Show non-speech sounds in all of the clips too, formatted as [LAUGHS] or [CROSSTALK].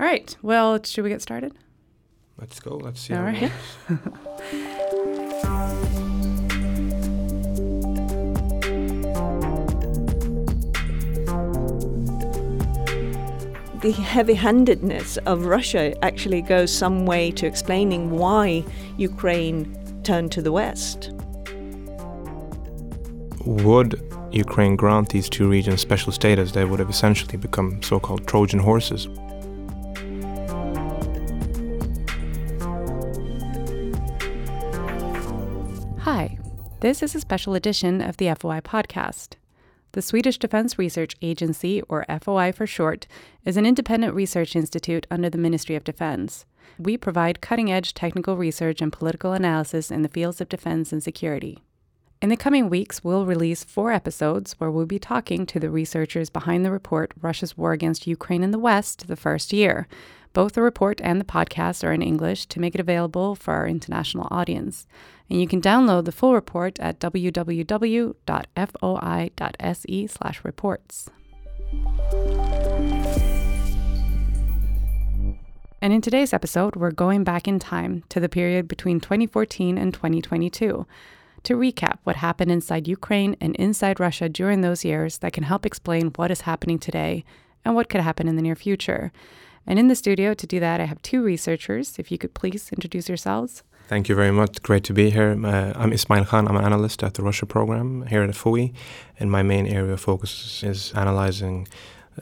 All right. Well, should we get started? Let's go. Let's see. All how right. [LAUGHS] the heavy handedness of Russia actually goes some way to explaining why Ukraine turned to the West. Would Ukraine grant these two regions special status, they would have essentially become so-called Trojan horses. This is a special edition of the FOI podcast. The Swedish Defense Research Agency, or FOI for short, is an independent research institute under the Ministry of Defense. We provide cutting edge technical research and political analysis in the fields of defense and security. In the coming weeks, we'll release four episodes where we'll be talking to the researchers behind the report Russia's War Against Ukraine in the West, the first year. Both the report and the podcast are in English to make it available for our international audience. And you can download the full report at www.foi.se/reports. And in today's episode, we're going back in time to the period between 2014 and 2022 to recap what happened inside Ukraine and inside Russia during those years that can help explain what is happening today and what could happen in the near future. And in the studio to do that, I have two researchers. If you could please introduce yourselves. Thank you very much. Great to be here. Uh, I'm Ismail Khan. I'm an analyst at the Russia program here at FOI, and my main area of focus is analyzing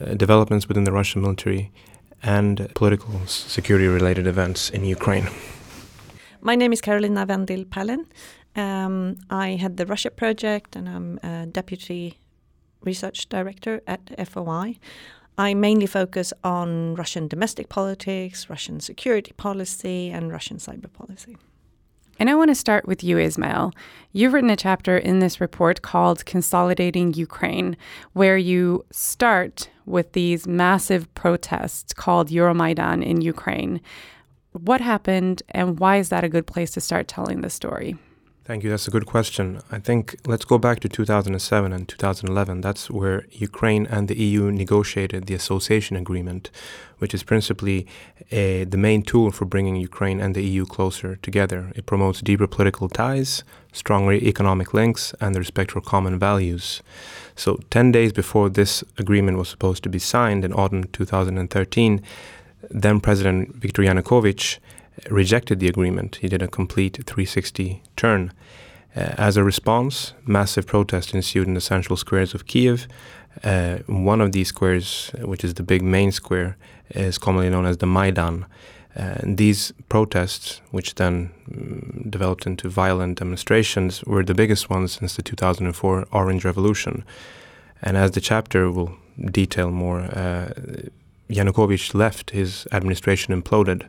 uh, developments within the Russian military and political security related events in Ukraine. My name is Carolina Vendil Pallin. Um, I had the Russia project and I'm a deputy research director at FOI. I mainly focus on Russian domestic politics, Russian security policy, and Russian cyber policy. And I want to start with you, Ismail. You've written a chapter in this report called Consolidating Ukraine, where you start with these massive protests called Euromaidan in Ukraine. What happened, and why is that a good place to start telling the story? Thank you. That's a good question. I think let's go back to 2007 and 2011. That's where Ukraine and the EU negotiated the association agreement, which is principally a, the main tool for bringing Ukraine and the EU closer together. It promotes deeper political ties, stronger economic links, and the respect for common values. So, 10 days before this agreement was supposed to be signed in autumn 2013, then President Viktor Yanukovych rejected the agreement. He did a complete 360 turn. Uh, as a response, massive protest ensued in the central squares of Kiev. Uh, one of these squares, which is the big main square, is commonly known as the Maidan. Uh, these protests, which then mm, developed into violent demonstrations, were the biggest ones since the 2004 Orange Revolution. And as the chapter will detail more, uh, Yanukovych left, his administration imploded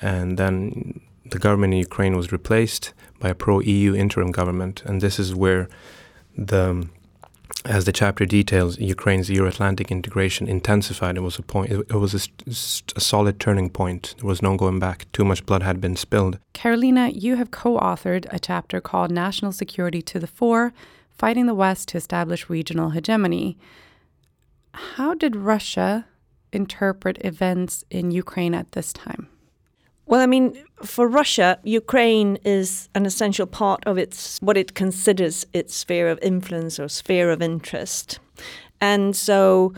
and then the government in Ukraine was replaced by a pro-EU interim government, and this is where the as the chapter details, Ukraine's Euro-Atlantic integration intensified. It was a point. It, was a, a, solid turning point. There was no going back. Too much blood had been spilled. Carolina, you have co-authored a chapter called "National Security to the Fore: Fighting the West to Establish Regional Hegemony." How did Russia interpret events in Ukraine at this time? Well, I mean, for Russia, Ukraine is an essential part of its what it considers its sphere of influence or sphere of interest. And so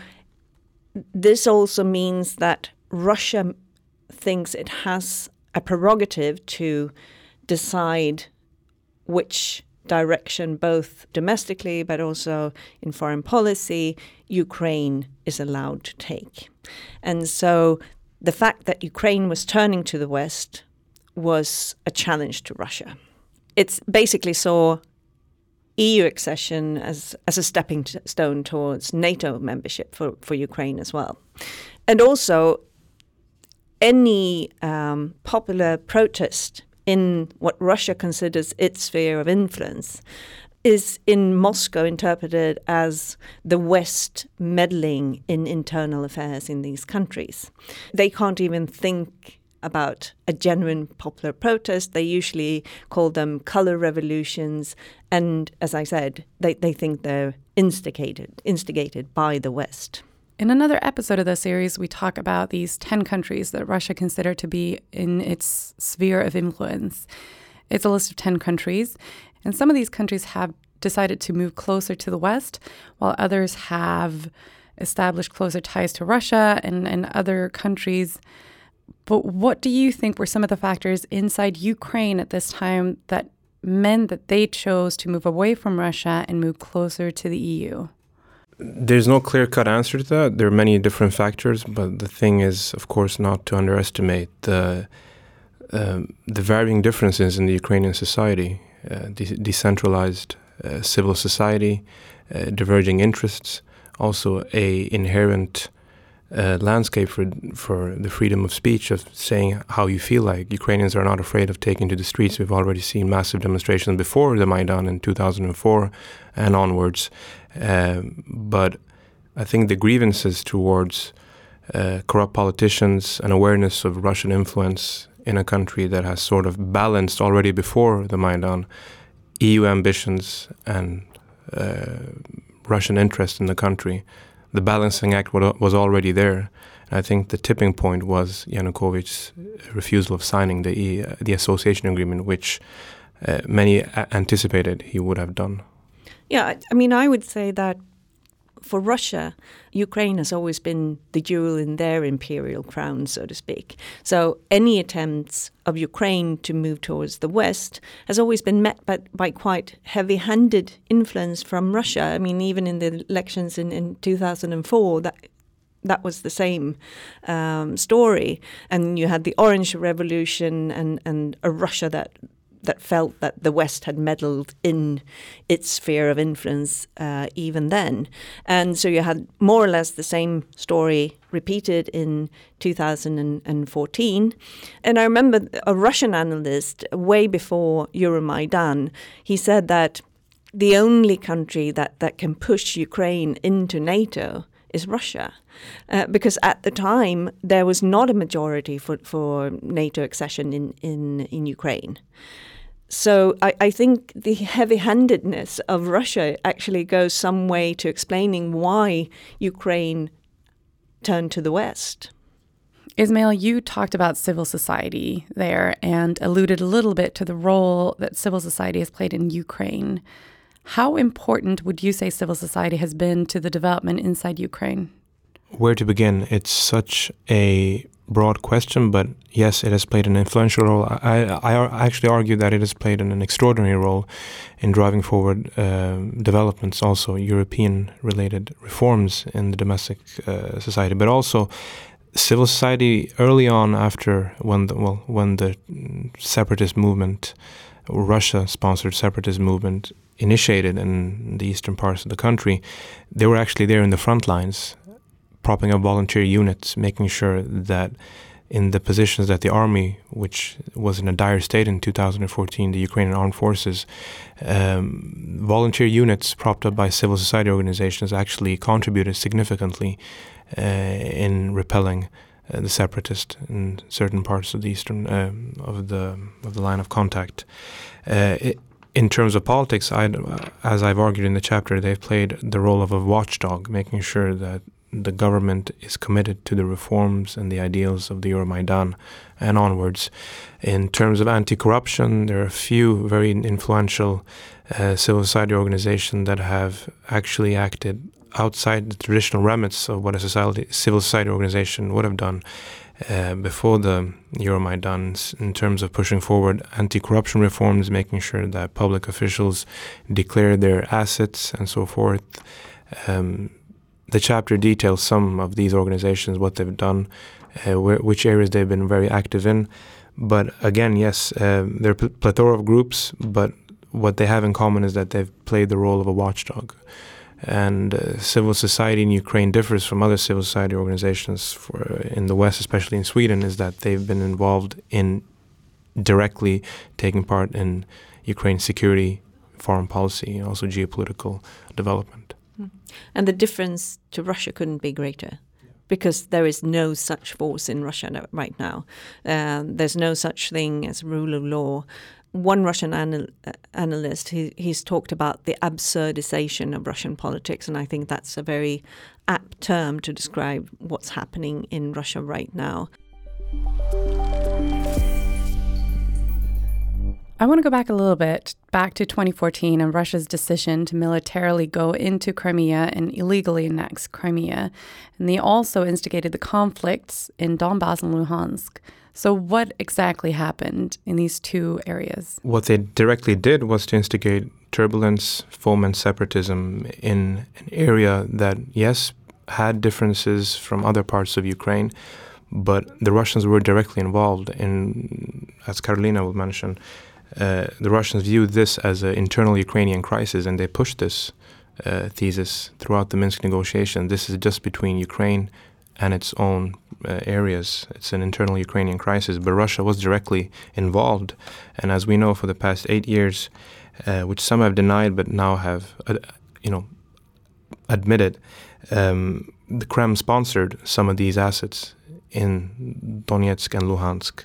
this also means that Russia thinks it has a prerogative to decide which direction, both domestically but also in foreign policy, Ukraine is allowed to take. And so the fact that Ukraine was turning to the West was a challenge to Russia. It basically saw EU accession as, as a stepping stone towards NATO membership for, for Ukraine as well. And also, any um, popular protest in what Russia considers its sphere of influence is in Moscow interpreted as the West meddling in internal affairs in these countries. They can't even think about a genuine popular protest. They usually call them color revolutions. And as I said, they, they think they're instigated, instigated by the West. In another episode of the series, we talk about these 10 countries that Russia considered to be in its sphere of influence. It's a list of 10 countries, and some of these countries have decided to move closer to the West, while others have established closer ties to Russia and, and other countries. But what do you think were some of the factors inside Ukraine at this time that meant that they chose to move away from Russia and move closer to the EU? There's no clear cut answer to that. There are many different factors, but the thing is, of course, not to underestimate the, um, the varying differences in the Ukrainian society. Uh, de- decentralized uh, civil society, uh, diverging interests, also a inherent uh, landscape for for the freedom of speech of saying how you feel like. Ukrainians are not afraid of taking to the streets. We've already seen massive demonstrations before the Maidan in 2004 and onwards. Um, but I think the grievances towards uh, corrupt politicians and awareness of Russian influence in a country that has sort of balanced already before the Maidan EU ambitions and uh, Russian interest in the country the balancing act was already there. I think the tipping point was Yanukovych's refusal of signing the uh, the association agreement, which uh, many anticipated he would have done. Yeah, I mean, I would say that for Russia, Ukraine has always been the jewel in their imperial crown, so to speak. So any attempts of Ukraine to move towards the West has always been met by, by quite heavy handed influence from Russia. I mean, even in the elections in, in 2004, that that was the same um, story. And you had the Orange Revolution and, and a Russia that that felt that the West had meddled in its sphere of influence uh, even then. And so you had more or less the same story repeated in 2014. And I remember a Russian analyst, way before Euromaidan, he said that the only country that, that can push Ukraine into NATO is Russia. Uh, because at the time, there was not a majority for, for NATO accession in, in, in Ukraine. So I, I think the heavy handedness of Russia actually goes some way to explaining why Ukraine turned to the West. Ismail, you talked about civil society there and alluded a little bit to the role that civil society has played in Ukraine. How important would you say civil society has been to the development inside Ukraine? Where to begin? It's such a broad question, but yes, it has played an influential role. I, I actually argue that it has played an, an extraordinary role in driving forward uh, developments, also European related reforms in the domestic uh, society, but also civil society early on after when the, well when the separatist movement, Russia sponsored separatist movement initiated in the eastern parts of the country, they were actually there in the front lines propping up volunteer units, making sure that in the positions that the army, which was in a dire state in 2014, the Ukrainian armed forces, um, volunteer units propped up by civil society organizations actually contributed significantly uh, in repelling uh, the separatists in certain parts of the eastern uh, of the of the line of contact. Uh, it, in terms of politics, I'd, as I've argued in the chapter, they've played the role of a watchdog, making sure that the government is committed to the reforms and the ideals of the Euromaidan and onwards. In terms of anti-corruption, there are a few very influential uh, civil society organizations that have actually acted outside the traditional remits of what a society, civil society organization would have done uh, before the Euromaidan in terms of pushing forward anti-corruption reforms, making sure that public officials declare their assets and so forth. Um, the chapter details some of these organizations, what they've done, uh, which areas they've been very active in. But again, yes, uh, there are pl- plethora of groups, but what they have in common is that they've played the role of a watchdog. And uh, civil society in Ukraine differs from other civil society organizations for, in the West, especially in Sweden, is that they've been involved in directly taking part in Ukraine's security, foreign policy, and also geopolitical development. And the difference to Russia couldn't be greater because there is no such force in Russia right now. Um, there's no such thing as rule of law. One Russian anal- uh, analyst, he, he's talked about the absurdization of Russian politics, and I think that's a very apt term to describe what's happening in Russia right now. I want to go back a little bit, back to 2014 and Russia's decision to militarily go into Crimea and illegally annex Crimea. And they also instigated the conflicts in Donbass and Luhansk. So, what exactly happened in these two areas? What they directly did was to instigate turbulence, foment separatism in an area that, yes, had differences from other parts of Ukraine, but the Russians were directly involved in, as Carolina will mention, uh, the Russians viewed this as an internal Ukrainian crisis, and they pushed this uh, thesis throughout the Minsk negotiation. This is just between Ukraine and its own uh, areas. It's an internal Ukrainian crisis, but Russia was directly involved. And as we know, for the past eight years, uh, which some have denied but now have, uh, you know, admitted, um, the Kremlin sponsored some of these assets in Donetsk and Luhansk.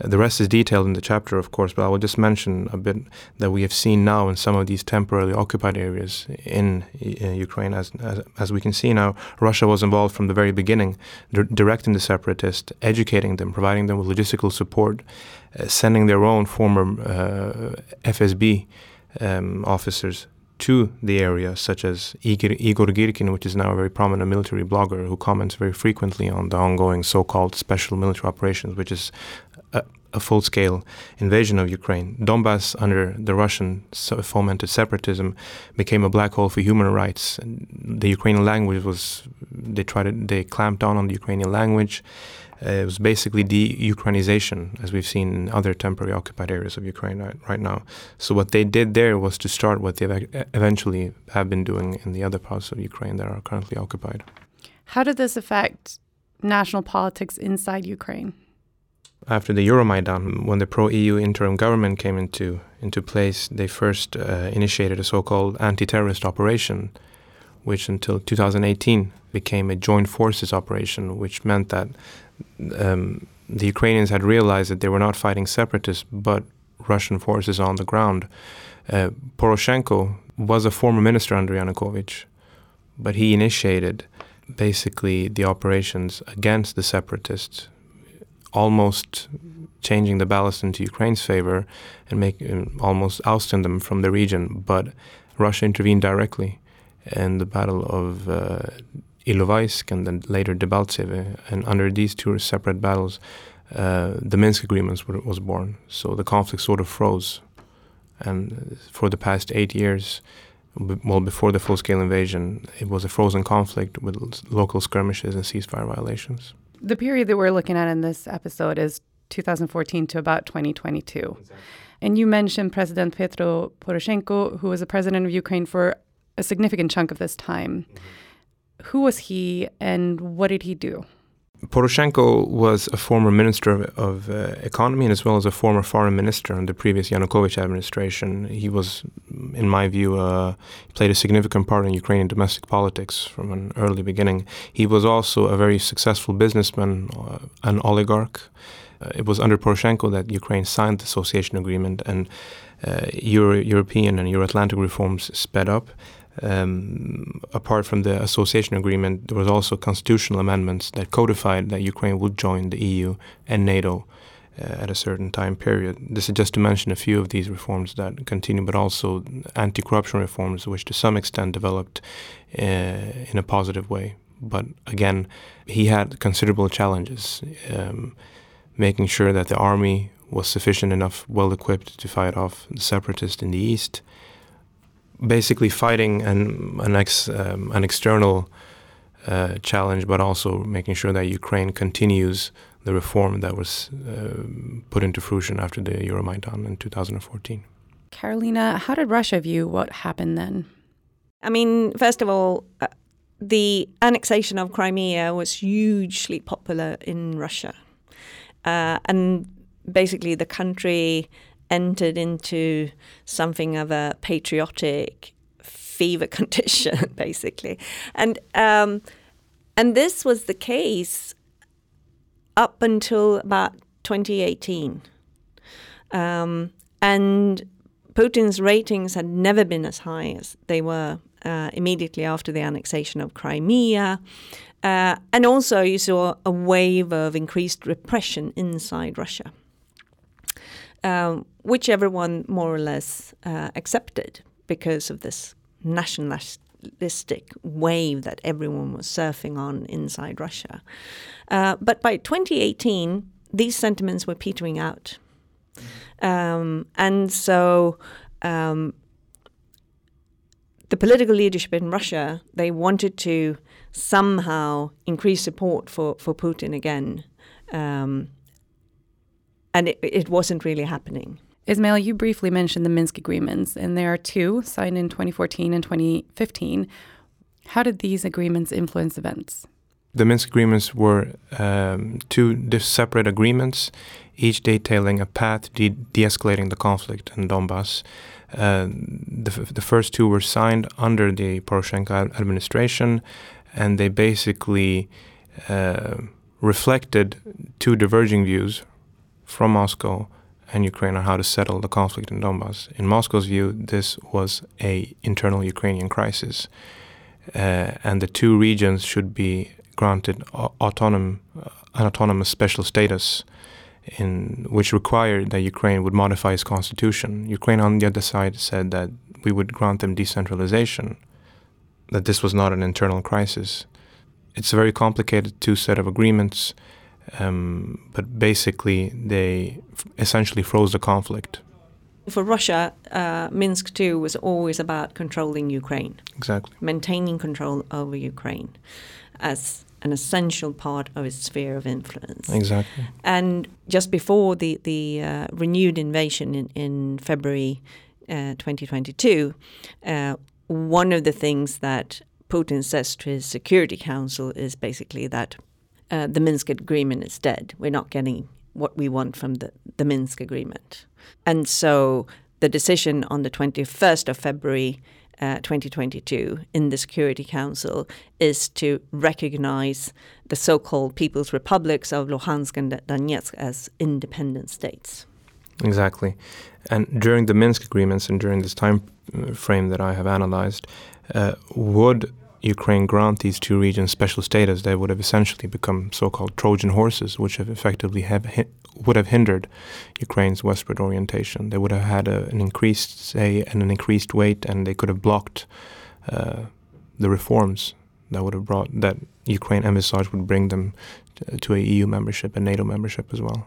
The rest is detailed in the chapter, of course, but I will just mention a bit that we have seen now in some of these temporarily occupied areas in uh, Ukraine. As, as, as we can see now, Russia was involved from the very beginning, di- directing the separatists, educating them, providing them with logistical support, uh, sending their own former uh, FSB um, officers to the area, such as Igor, Igor Girkin, which is now a very prominent military blogger who comments very frequently on the ongoing so called special military operations, which is a, a full scale invasion of Ukraine. Donbass, under the Russian fomented separatism, became a black hole for human rights. The Ukrainian language was, they tried to, they clamped down on the Ukrainian language. Uh, it was basically de-Ukrainization, as we've seen in other temporary occupied areas of Ukraine right, right now. So what they did there was to start what they eventually have been doing in the other parts of Ukraine that are currently occupied. How did this affect national politics inside Ukraine? After the Euromaidan, when the pro-EU interim government came into into place, they first uh, initiated a so-called anti-terrorist operation, which until 2018 became a joint forces operation, which meant that um, the Ukrainians had realized that they were not fighting separatists but Russian forces on the ground. Uh, Poroshenko was a former minister under Yanukovych, but he initiated basically the operations against the separatists, almost changing the ballast into Ukraine's favor and make, almost ousting them from the region. But Russia intervened directly in the Battle of uh, Ilovaisk and then later Debaltseve. And under these two separate battles, uh, the Minsk agreements were, was born. So the conflict sort of froze. And for the past eight years, well, before the full-scale invasion, it was a frozen conflict with local skirmishes and ceasefire violations. The period that we're looking at in this episode is 2014 to about 2022. Exactly. And you mentioned President Petro Poroshenko, who was the president of Ukraine for a significant chunk of this time. Mm-hmm. Who was he and what did he do? Poroshenko was a former minister of, of uh, economy and as well as a former foreign minister in the previous Yanukovych administration. He was, in my view, uh, played a significant part in Ukrainian domestic politics from an early beginning. He was also a very successful businessman, uh, an oligarch. Uh, it was under Poroshenko that Ukraine signed the association agreement and uh, Euro- European and Euro-Atlantic reforms sped up. Um, apart from the association agreement, there was also constitutional amendments that codified that Ukraine would join the EU and NATO uh, at a certain time period. This is just to mention a few of these reforms that continue, but also anti-corruption reforms, which to some extent developed uh, in a positive way. But again, he had considerable challenges, um, making sure that the army was sufficient enough, well equipped to fight off the separatists in the east basically fighting an an, ex, um, an external uh, challenge, but also making sure that Ukraine continues the reform that was uh, put into fruition after the Euromaidan in 2014. Carolina, how did Russia view what happened then? I mean, first of all, uh, the annexation of Crimea was hugely popular in Russia. Uh, and basically, the country entered into something of a patriotic fever [LAUGHS] condition, basically. And um, And this was the case up until about 2018. Um, and Putin's ratings had never been as high as they were uh, immediately after the annexation of Crimea. Uh, and also, you saw a wave of increased repression inside Russia, um, which everyone more or less uh, accepted because of this nationalistic wave that everyone was surfing on inside Russia. Uh, but by 2018, these sentiments were petering out. Um, and so um, the political leadership in Russia, they wanted to somehow increase support for, for Putin again. Um, and it, it wasn't really happening. Ismail, you briefly mentioned the Minsk agreements, and there are two signed in 2014 and 2015. How did these agreements influence events? The Minsk agreements were um, two separate agreements, each detailing a path de escalating the conflict in Donbass. Uh, the, the first two were signed under the Poroshenko administration, and they basically uh, reflected two diverging views from Moscow and Ukraine on how to settle the conflict in Donbass. In Moscow's view, this was a internal Ukrainian crisis, uh, and the two regions should be granted autonom- an autonomous special status, in which required that Ukraine would modify its constitution. Ukraine, on the other side, said that we would grant them decentralization, that this was not an internal crisis. It's a very complicated two set of agreements um, but basically, they f- essentially froze the conflict. For Russia, uh, Minsk 2 was always about controlling Ukraine. Exactly. Maintaining control over Ukraine as an essential part of its sphere of influence. Exactly. And just before the, the uh, renewed invasion in, in February uh, 2022, uh, one of the things that Putin says to his Security Council is basically that uh, the Minsk agreement is dead. We're not getting what we want from the, the Minsk agreement. And so the decision on the 21st of February uh, 2022 in the Security Council is to recognize the so called People's Republics of Luhansk and Donetsk as independent states. Exactly. And during the Minsk agreements and during this time uh, frame that I have analyzed, uh, would Ukraine grant these two regions special status, they would have essentially become so-called Trojan horses, which have effectively have would have hindered Ukraine's westward orientation. They would have had a, an increased say and an increased weight, and they could have blocked uh, the reforms that would have brought that Ukraine envisaged would bring them to, to a EU membership and NATO membership as well.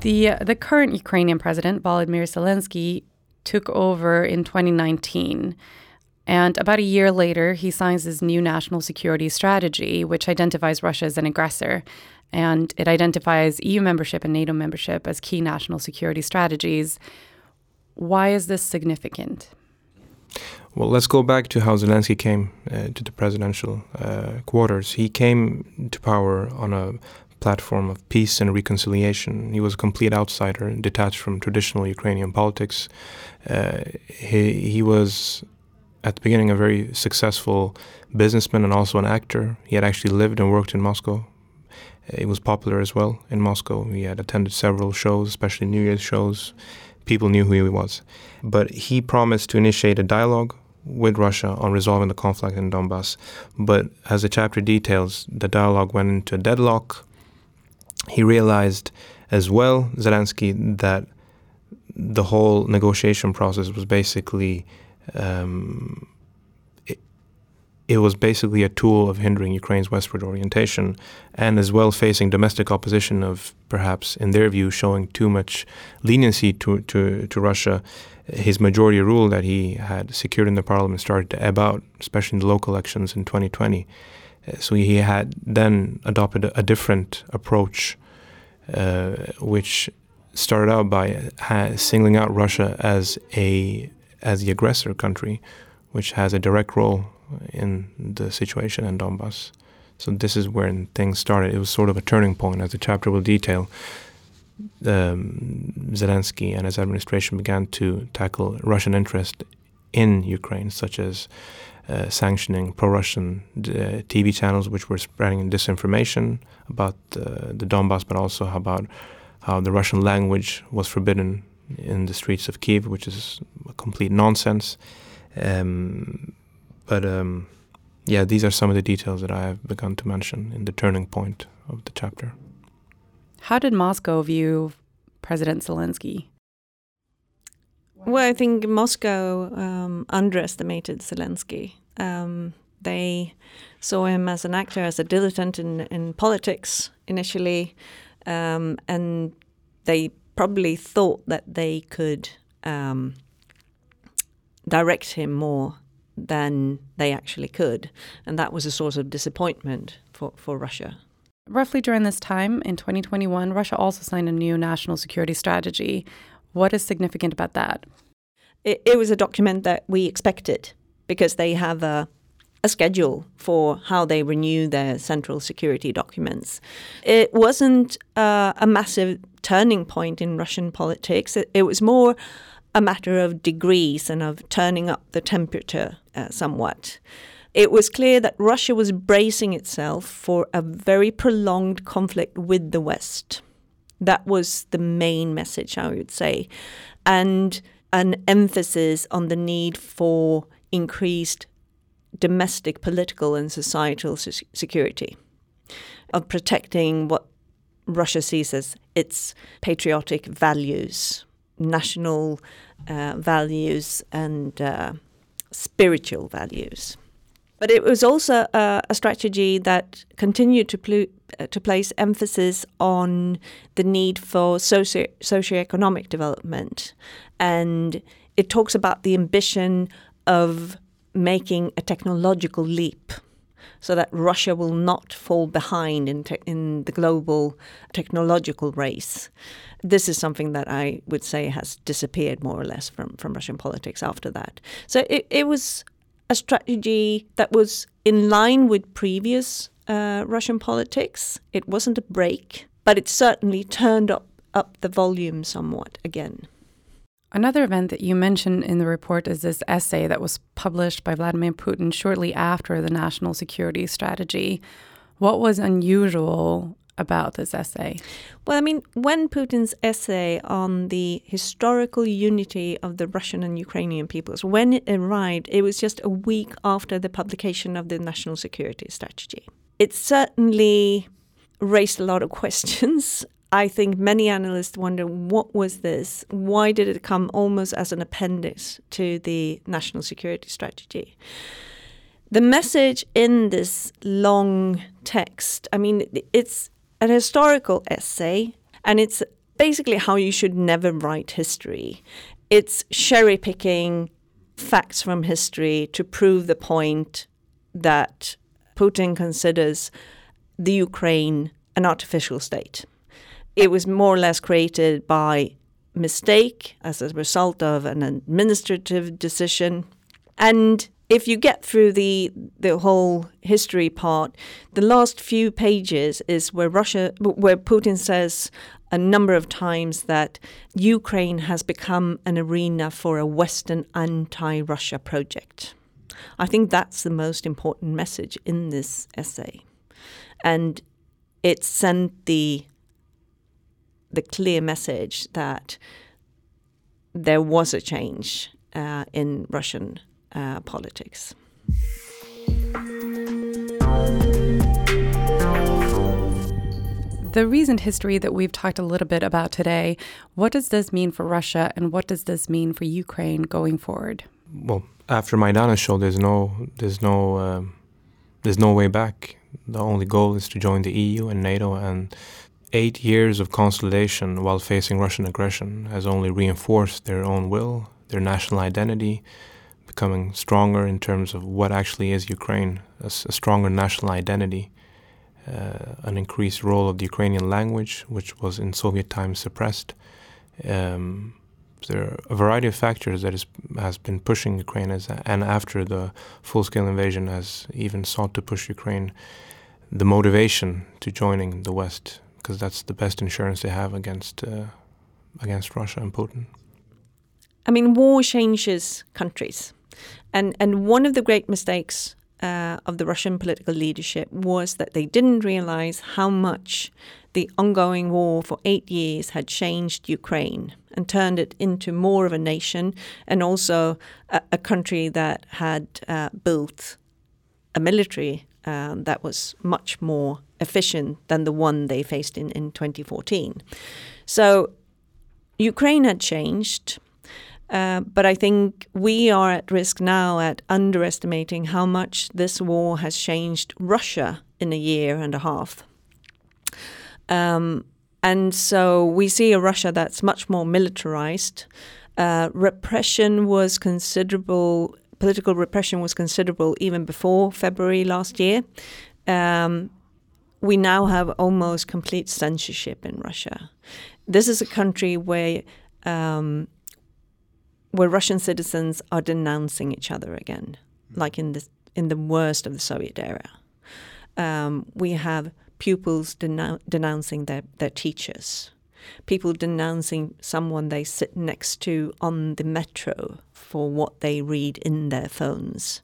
The, the current Ukrainian president, Volodymyr Zelensky, took over in 2019. And about a year later, he signs his new national security strategy, which identifies Russia as an aggressor. And it identifies EU membership and NATO membership as key national security strategies. Why is this significant? Well, let's go back to how Zelensky came uh, to the presidential uh, quarters. He came to power on a platform of peace and reconciliation. He was a complete outsider, detached from traditional Ukrainian politics. Uh, he, he was, at the beginning, a very successful businessman and also an actor. He had actually lived and worked in Moscow. He was popular as well in Moscow. He had attended several shows, especially New Year's shows. People knew who he was. But he promised to initiate a dialogue with Russia on resolving the conflict in Donbass. But as the chapter details, the dialogue went into a deadlock he realized as well, Zelensky, that the whole negotiation process was basically um, it, it, was basically a tool of hindering Ukraine's westward orientation, and as well facing domestic opposition of perhaps, in their view, showing too much leniency to to, to Russia. His majority rule that he had secured in the parliament started to ebb out, especially in the local elections in 2020. So he had then adopted a, a different approach, uh, which started out by singling out Russia as a as the aggressor country, which has a direct role in the situation in Donbass. So this is where things started. It was sort of a turning point, as the chapter will detail. Um, Zelensky and his administration began to tackle Russian interest in Ukraine, such as uh, sanctioning pro-Russian uh, TV channels, which were spreading disinformation about uh, the Donbass, but also about how the Russian language was forbidden in the streets of Kiev, which is complete nonsense. Um, but um, yeah, these are some of the details that I have begun to mention in the turning point of the chapter. How did Moscow view President Zelensky? Well, I think Moscow um, underestimated Zelensky. Um, they saw him as an actor, as a dilettante in, in politics initially, um, and they probably thought that they could um, direct him more than they actually could. And that was a source of disappointment for, for Russia. Roughly during this time in 2021, Russia also signed a new national security strategy. What is significant about that? It, it was a document that we expected because they have a, a schedule for how they renew their central security documents. It wasn't uh, a massive turning point in Russian politics. It, it, was more a matter of degrees and of turning up the temperature uh, somewhat. It was clear that Russia was bracing itself for a very prolonged conflict with the West. That was the main message, I would say. And an emphasis on the need for increased domestic political and societal security, of protecting what Russia sees as its patriotic values, national uh, values, and uh, spiritual values. But it was also uh, a strategy that continued to, pl- Uh, to place emphasis on the need for socio- socioeconomic development. And it talks about the ambition of making a technological leap so that Russia will not fall behind in, in the global technological race. This is something that I would say has disappeared more or less from, from Russian politics after that. So it, it was a strategy that was in line with previous uh, Russian politics. It wasn't a break, but it certainly turned up, up the volume somewhat again. Another event that you mentioned in the report is this essay that was published by Vladimir Putin shortly after the national security strategy. What was unusual about this essay? Well, I mean, when Putin's essay on the historical unity of the Russian and Ukrainian peoples, when it arrived, it was just a week after the publication of the national security strategy. It certainly raised a lot of [LAUGHS] questions I think many analysts wonder what was this? Why did it come almost as an appendix to the national security strategy? The message in this long text, I mean, it's an historical essay, and it's basically how you should never write history. It's cherry picking facts from history to prove the point that Putin considers the Ukraine an artificial state it was more or less created by mistake as a result of an administrative decision. And if you get through the the whole history part, the last few pages is where Russia, where Putin says a number of times that Ukraine has become an arena for a Western anti-Russia project. I think that's the most important message in this essay, and it sent the the clear message that there was a change uh, in Russian uh, politics. The recent history that we've talked a little bit about today, what does this mean for Russia and what does this mean for Ukraine going forward? Well, after Maidan show, there's no, there's no, um, there's no way back. The only goal is to join the EU and NATO, and eight years of consolidation while facing Russian aggression has only reinforced their own will, their national identity, becoming stronger in terms of what actually is Ukraine, a, a stronger national identity, uh, an increased role of the Ukrainian language, which was in Soviet times suppressed. Um, there are a variety of factors that is, has been pushing Ukraine, as, and after the full-scale invasion has even sought to push Ukraine, the motivation to joining the West because that's the best insurance they have against uh, against Russia and Putin. I mean, war changes countries. And and one of the great mistakes uh, of the Russian political leadership was that they didn't realize how much the ongoing war for eight years had changed Ukraine and turned it into more of a nation and also a, a country that had uh, built a military um, that was much more efficient than the one they faced in, in 2014. So Ukraine had changed. Uh, but I think we are at risk now at underestimating how much this war has changed Russia in a year and a half. Um, and so we see a Russia that's much more militarized. Uh, repression was considerable, political repression was considerable even before February last year. Um, we now have almost complete censorship in Russia. This is a country where um, where Russian citizens are denouncing each other again, like in the in the worst of the Soviet era. Um, we have pupils denou- denouncing their, their teachers, people denouncing someone they sit next to on the metro for what they read in their phones.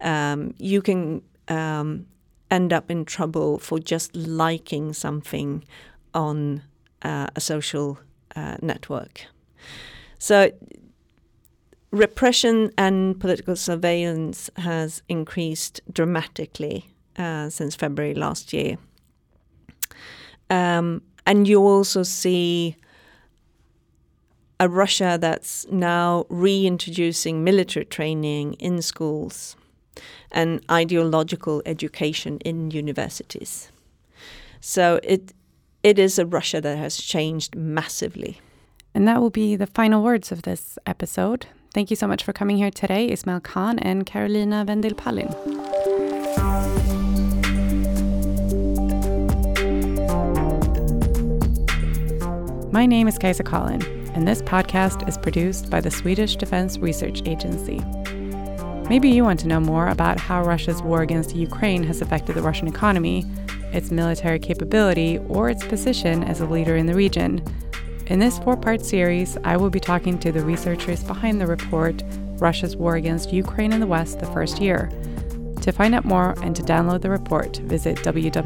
Um, you can um, end up in trouble for just liking something on uh, a social uh, network. So repression and political surveillance has increased dramatically uh, since February last year. Um, and you also see a Russia that's now reintroducing military training in schools and ideological education in universities. So it it is a Russia that has changed massively. And that will be the final words of this episode. Thank you so much for coming here today, Ismail Khan and Carolina Vendil Pallin. My name is Kaisa Collin, and this podcast is produced by the Swedish Defense Research Agency. Maybe you want to know more about how Russia's war against Ukraine has affected the Russian economy, its military capability, or its position as a leader in the region. In this four part series, I will be talking to the researchers behind the report Russia's War Against Ukraine in the West the First Year. To find out more and to download the report, visit www.foi.se.